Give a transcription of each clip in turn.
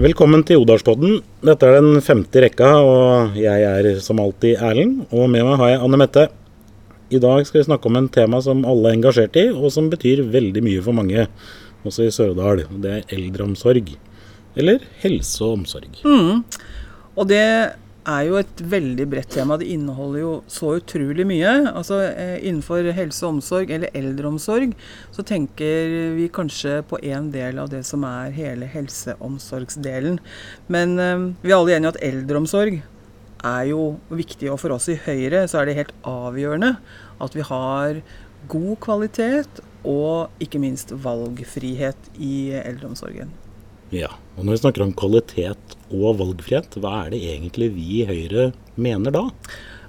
Velkommen til Odalspodden. Dette er den femte rekka, og jeg er som alltid Erlend. Og med meg har jeg Anne Mette. I dag skal vi snakke om en tema som alle er engasjert i, og som betyr veldig mye for mange, også i Sørdal. Det er eldreomsorg. Eller helse og omsorg. Mm. Og det er jo et veldig bredt tema. Det inneholder jo så utrolig mye. Altså eh, Innenfor helse og omsorg, eller eldreomsorg, så tenker vi kanskje på en del av det som er hele helseomsorgsdelen. Men eh, vi er alle enige at eldreomsorg er jo viktig. Og for oss i Høyre så er det helt avgjørende at vi har god kvalitet og ikke minst valgfrihet i eldreomsorgen. Ja, og når vi snakker om kvalitet og valgfrihet, hva er det egentlig vi i Høyre mener da?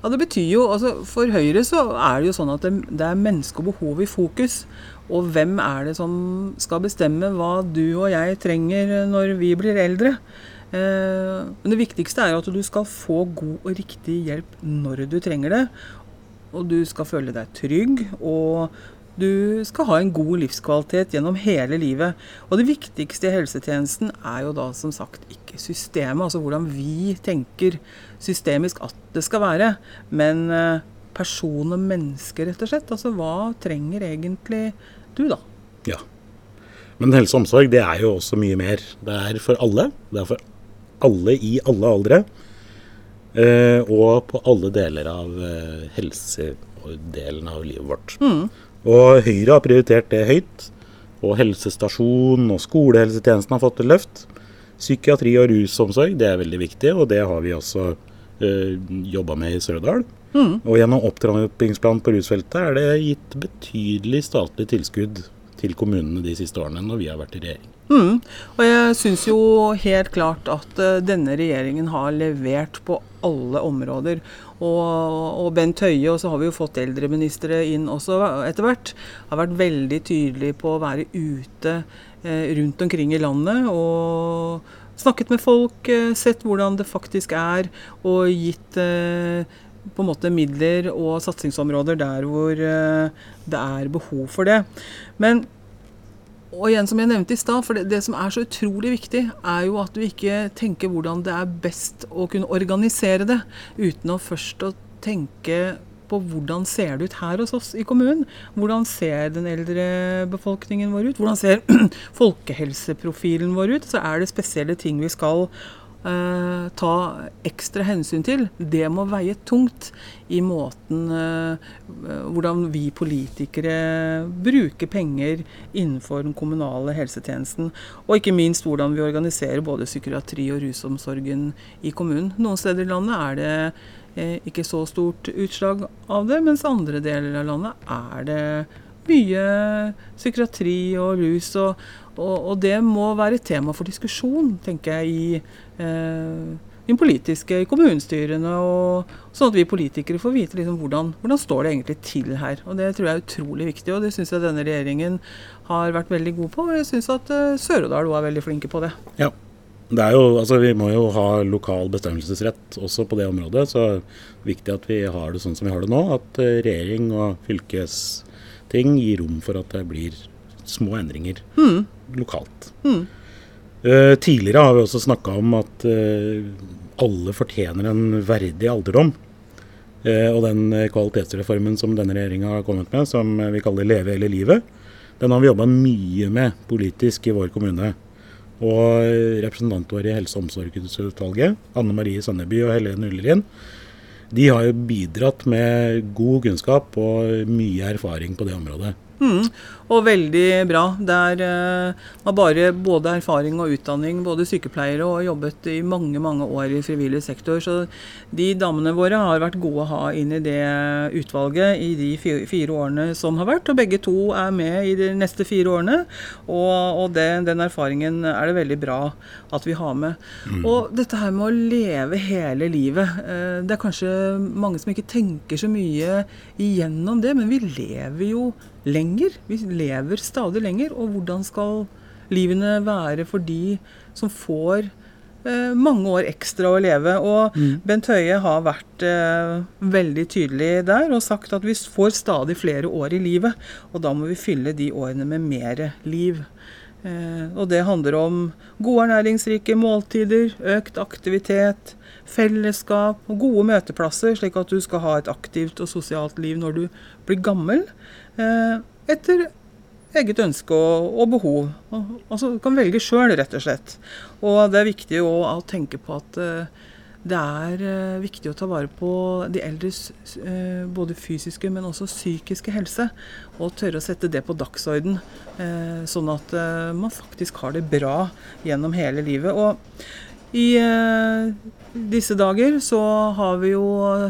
Ja, det betyr jo, altså For Høyre så er det jo sånn at det, det er menneske og behov i fokus. Og hvem er det som skal bestemme hva du og jeg trenger når vi blir eldre? Eh, men det viktigste er jo at du skal få god og riktig hjelp når du trenger det. Og du skal føle deg trygg, og du skal ha en god livskvalitet gjennom hele livet. Og det viktigste i helsetjenesten er jo da som sagt ikke systemet, altså hvordan vi tenker systemisk at det skal være, men eh, person og menneske, rett og slett. Altså hva trenger egentlig du, da? Ja. Men helse og omsorg det er jo også mye mer. Det er for alle. Det er for alle i alle aldre. Eh, og på alle deler av eh, helsedelen av livet vårt. Mm. Og Høyre har prioritert det høyt. Og helsestasjon og skolehelsetjenesten har fått et løft. Psykiatri og rusomsorg det er veldig viktig, og det har vi også øh, jobba med i Sørdal. Mm. Og gjennom opptrappingsplanen på rusfeltet er det gitt betydelig statlig tilskudd til kommunene de siste årene når vi har vært i regjering. Mm. Og jeg syns jo helt klart at uh, denne regjeringen har levert på alle områder. Og, og, Bent Høie, og så har vi jo fått eldreministre inn også etter hvert, har vært veldig tydelig på å være ute eh, rundt omkring i landet og snakket med folk, eh, sett hvordan det faktisk er, og gitt eh, på en måte midler og satsingsområder der hvor eh, det er behov for det. Men og igjen som jeg nevnte i stad, for det, det, som er så utrolig viktig, er jo at du ikke tenker hvordan det er best å kunne organisere det, uten å først å tenke på hvordan ser det ut her hos oss i kommunen. Hvordan ser den eldre befolkningen vår ut? Hvordan ser folkehelseprofilen vår ut? Så er det spesielle ting vi skal eh, ta ekstra hensyn til, det må veie tungt i måten eh, hvordan vi politikere bruker penger innenfor den kommunale helsetjenesten. Og ikke minst hvordan vi organiserer både psykiatri og rusomsorgen i kommunen. Noen steder i landet er det eh, ikke så stort utslag av det, mens andre deler av landet er det mye psykiatri og rus. og og, og, det må være tema for diskusjon, tenker jeg, i eh, den politiske i kommunestyrene. Og, sånn at vi politikere får vite liksom, hvordan, hvordan står det egentlig til her. Og Det tror jeg er utrolig viktig, og det syns jeg denne regjeringen har vært veldig god på. Og jeg syns at eh, Sør-Odal er veldig flinke på det. Ja. Det er jo, altså Vi må jo ha lokal bestemmelsesrett også på det området. Så det er viktig at vi har det sånn som vi har det nå. At uh, regjering og fylkesting gir rom for at det blir små endringer mm. lokalt. Mm. Uh, tidligere har vi også snakka om at uh, alle fortjener en verdig alderdom. Uh, og den kvalitetsreformen som denne regjeringa har kommet med, som vi kaller Leve hele livet, den har vi jobba mye med politisk i vår kommune. Og representanter i helse- og omsorgsutvalget, Anne Marie Sandeby og Helene Ullerin, de har jo bidratt med god kunnskap og mye erfaring på det området. Mm, og veldig bra. Der uh, var bare både erfaring og utdanning, både sykepleiere og jobbet i mange mange år i frivillig sektor. Så de damene våre har vært gode å ha inn i det utvalget i de fire, fire årene som har vært. Og begge to er med i de neste fire årene. Og, og det, den erfaringen er det veldig bra at vi har med. Mm. Og dette her med å leve hele livet. Uh, det er kanskje mange som ikke tenker så mye igjennom det, men vi lever jo lenger. Vi lever stadig lenger. Og hvordan skal livene være for de som får eh, mange år ekstra å leve? Og mm. Bent Høie har vært eh, veldig tydelig der og sagt at vi får stadig flere år i livet. Og da må vi fylle de årene med mer liv. Eh, og det handler om gode ernæringsrike måltider, økt aktivitet, fellesskap og gode møteplasser, slik at du skal ha et aktivt og sosialt liv når du blir gammel. Eh, etter eget ønske og, behov. Altså, du kan velge sjøl, rett og slett. Og det er viktig å, tenke på at uh, det er uh, viktig å ta vare på de eldres uh, både fysiske, men også psykiske helse. Og tørre å sette det på dagsorden, sånn at man faktisk har det bra gjennom hele livet. Og i eh, disse dager så har vi jo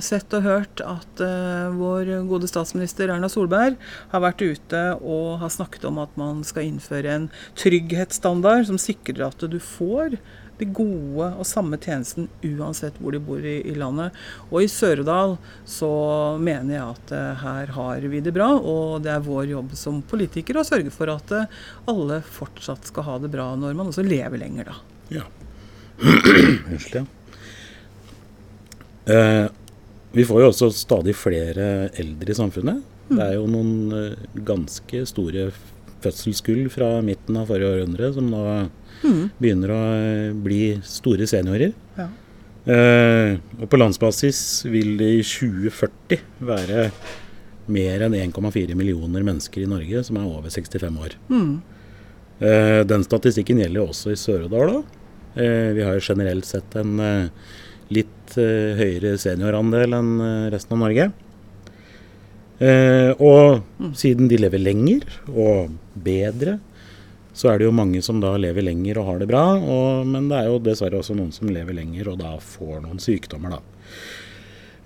sett og hørt at eh, vår gode statsminister Erna Solberg har vært ute og har snakket om at man skal innføre en trygghetsstandard som sikrer at du får de gode og samme tjenesten uansett hvor de bor i, i landet. Og i Sør-Odal så mener jeg at uh, her har vi det bra, og det er vår jobb som politikere å sørge for at uh, alle fortsatt skal ha det bra når man også lever lenger, da. Ja. Unnskyld, ja. Eh, vi får jo også stadig flere eldre i samfunnet. Mm. Det er jo noen eh, ganske store fødselskull fra midten av forrige århundre som nå mm. begynner å eh, bli store seniorer. Ja. Eh, og på landsbasis vil det i 2040 være mer enn 1,4 millioner mennesker i Norge som er over 65 år. Mm. Eh, den statistikken gjelder også i Sør-Odal. Eh, vi har jo generelt sett en eh, litt eh, høyere seniorandel enn resten av Norge. Og mm. siden de lever lenger og bedre, så er det jo mange som da lever lenger og har det bra. Og, men det er jo dessverre også noen som lever lenger og da får noen sykdommer, da.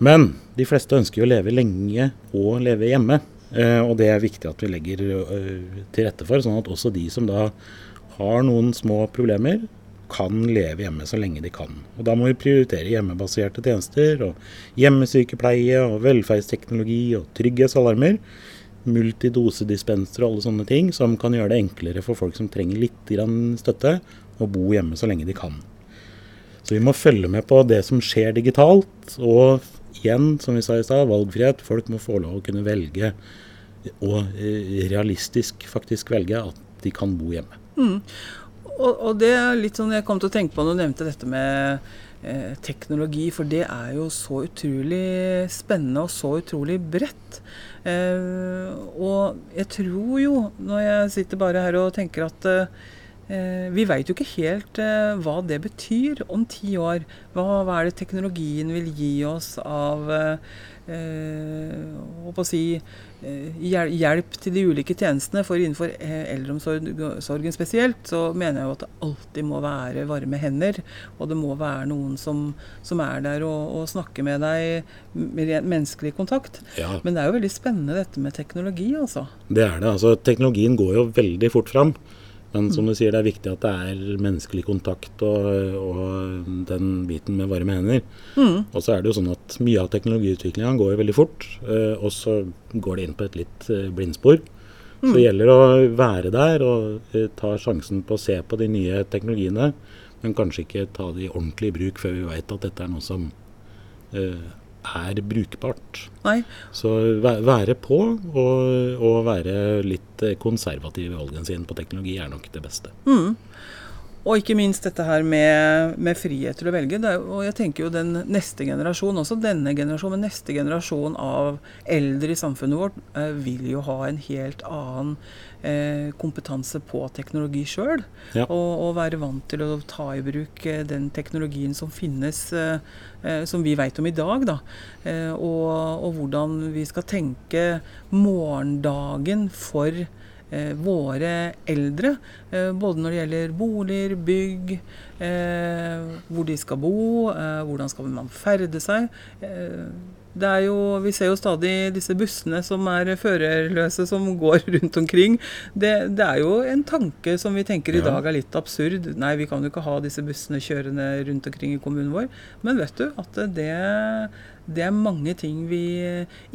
Men de fleste ønsker jo å leve lenge og leve hjemme. Eh, og det er viktig at vi legger uh, til rette for, sånn at også de som da har noen små problemer, kan leve hjemme så lenge de kan. Og Da må vi prioritere hjemmebaserte tjenester, og hjemmesykepleie, og velferdsteknologi og trygghetsalarmer. Multidosedispenser og alle sånne ting som kan gjøre det enklere for folk som trenger litt støtte, å bo hjemme så lenge de kan. Så vi må følge med på det som skjer digitalt. Og igjen, som vi sa i stad, valgfrihet. Folk må få lov å kunne velge, og eh, realistisk faktisk velge, at de kan bo hjemme. Mm. Og, og, det er litt sånn jeg kom til å tenke på når du nevnte dette med eh, teknologi, for det er jo så utrolig spennende og så utrolig bredt. Eh, og jeg tror jo, når jeg sitter bare her og tenker at eh, vi veit jo ikke helt eh, hva det betyr om ti år. Hva, hva, er det teknologien vil gi oss av eh, eh, si, eh, hjelp til de ulike tjenestene. For innenfor eh, eldreomsorgen spesielt, så mener jeg jo at det alltid må være varme hender. Og det må være noen som, som er der og, og, snakker med deg med menneskelig kontakt. Ja. Men det er jo veldig spennende dette med teknologi, altså. Det er det. altså Teknologien går jo veldig fort fram. Men som du sier, det er viktig at det er menneskelig kontakt og, og den biten med varme hender. Mm. Og så er det jo sånn at mye av teknologiutviklinga går jo veldig fort, eh, og så går det inn på et litt eh, blindspor. Mm. Så det gjelder å være der og eh, ta sjansen på å se på de nye teknologiene, men kanskje ikke ta de ordentlig i bruk før vi veit at dette er noe som er brukbart. Nei. Så være på og, og, være litt konservativ i valgen sin på teknologi er nok det beste. Mm. Og ikke minst dette her med, med frihet til å velge. Er, og jeg tenker jo den neste generasjon, også denne generasjonen, men neste generasjon av eldre i samfunnet vårt, eh, vil jo ha en helt annen eh, kompetanse på teknologi sjøl. Ja. Og, og, være vant til å ta i bruk eh, den teknologien som finnes, eh, eh, som vi vet om i dag. Da. Eh, og, og, hvordan vi skal tenke morgendagen for våre eldre. Eh, både når det gjelder boliger, bygg, eh, hvor de skal bo, eh, hvordan skal man ferde seg. Det jo, Vi ser jo stadig disse bussene som er førerløse, som går rundt omkring. Det, det er jo en tanke som vi tenker i ja. dag er litt absurd. Nei, vi kan jo ikke ha disse bussene kjørende rundt omkring i kommunen vår. Men vet du at det, det er mange ting vi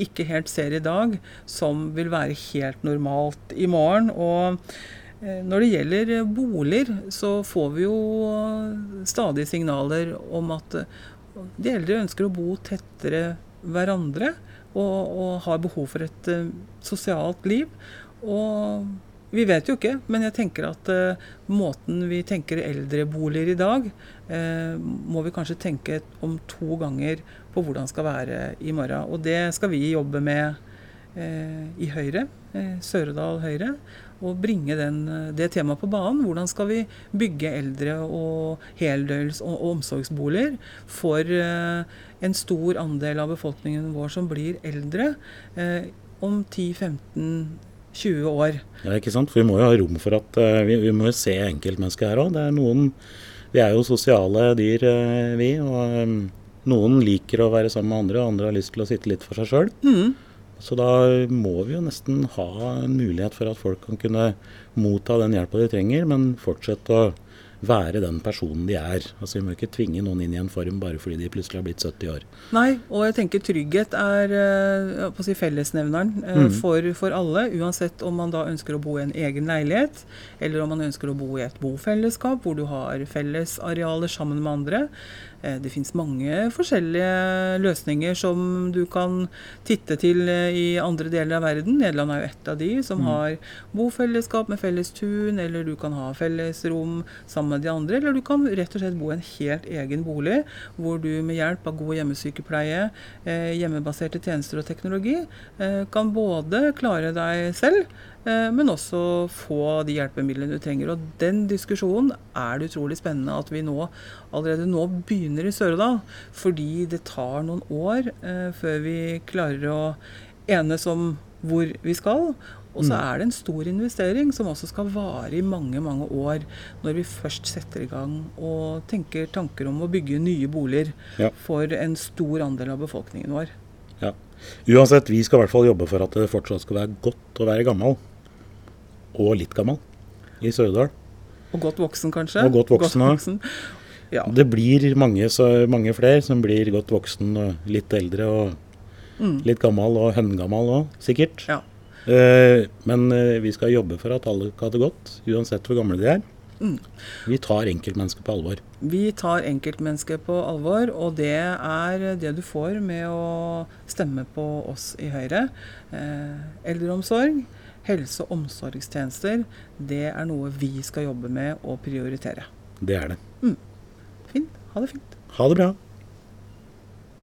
ikke helt ser i dag, som vil være helt normalt i morgen. og eh, når det gjelder boliger, så får vi jo stadig signaler om at de eldre ønsker å bo tettere hverandre og, og har behov for et uh, sosialt liv. Og Vi vet jo ikke, men jeg tenker at uh, måten vi tenker eldreboliger i dag, uh, må vi kanskje tenke om to ganger på hvordan skal være i morgen. Og det skal vi jobbe med uh, i Høyre, Søredal Høyre. Og bringe den, det temaet på banen. Hvordan skal vi bygge eldre- og heldøgns- og omsorgsboliger for en stor andel av befolkningen vår som blir eldre om 10-15 20 år. Ja, ikke sant? For vi må jo ha rom for at uh, vi, vi, må jo se enkeltmennesket her òg. Det er noen Vi er jo sosiale dyr, uh, vi. Og um, noen liker å være sammen med andre, og andre har lyst til å sitte litt for seg sjøl. Mm. Så da må vi jo nesten ha en mulighet for at folk kan kunne motta den hjelpa de trenger, men fortsette å være den personen de er. Altså Vi må ikke tvinge noen inn i en form bare fordi de plutselig har blitt 70 år. Nei, og jeg tenker trygghet er uh, på å si fellesnevneren uh, mm. for, for, alle. Uansett om man da ønsker å bo i en egen leilighet, eller om man ønsker å bo i et bofellesskap hvor du har fellesarealer sammen med andre. Uh, det finnes mange forskjellige løsninger som du kan titte til i andre deler av verden. Nederland er jo ett av de som mm. har bofellesskap med felles tun, eller du kan ha fellesrom sammen med de andre, eller du kan rett og slett bo i en helt egen bolig, hvor du med hjelp av god hjemmesykepleie, eh, hjemmebaserte tjenester og teknologi eh, kan både klare deg selv, eh, men også få de hjelpemidlene du trenger. Og Den diskusjonen er det utrolig spennende at vi nå, allerede nå begynner i Sør-Odal, fordi det tar noen år før vi klarer å enes om hvor vi skal. Og så mm. er det en stor investering som også skal vare i mange mange år, når vi først setter i gang og tenker tanker om å bygge nye boliger ja. for en stor andel av befolkningen vår. Ja. Uansett, vi skal i hvert fall jobbe for at det fortsatt skal være godt å være gammel. Og litt gammel i Sørdal. Og godt voksen, kanskje. Og godt voksen, godt voksen. Ja. Det blir mange, mange flere som blir godt voksen og litt eldre og mm. litt gammel og høngammal òg, sikkert. Ja. Eh, men eh, vi skal jobbe for at alle skal ha det godt, uansett hvor gamle de er. Mm. Vi tar enkeltmennesket på alvor. Vi tar enkeltmennesket på alvor, og det er det du får med å stemme på oss i Høyre. Eh, eldreomsorg, helse- og omsorgstjenester, det er noe vi skal jobbe med og prioritere. Det er det. Mm. Fint. Ha det fint. Ha det bra.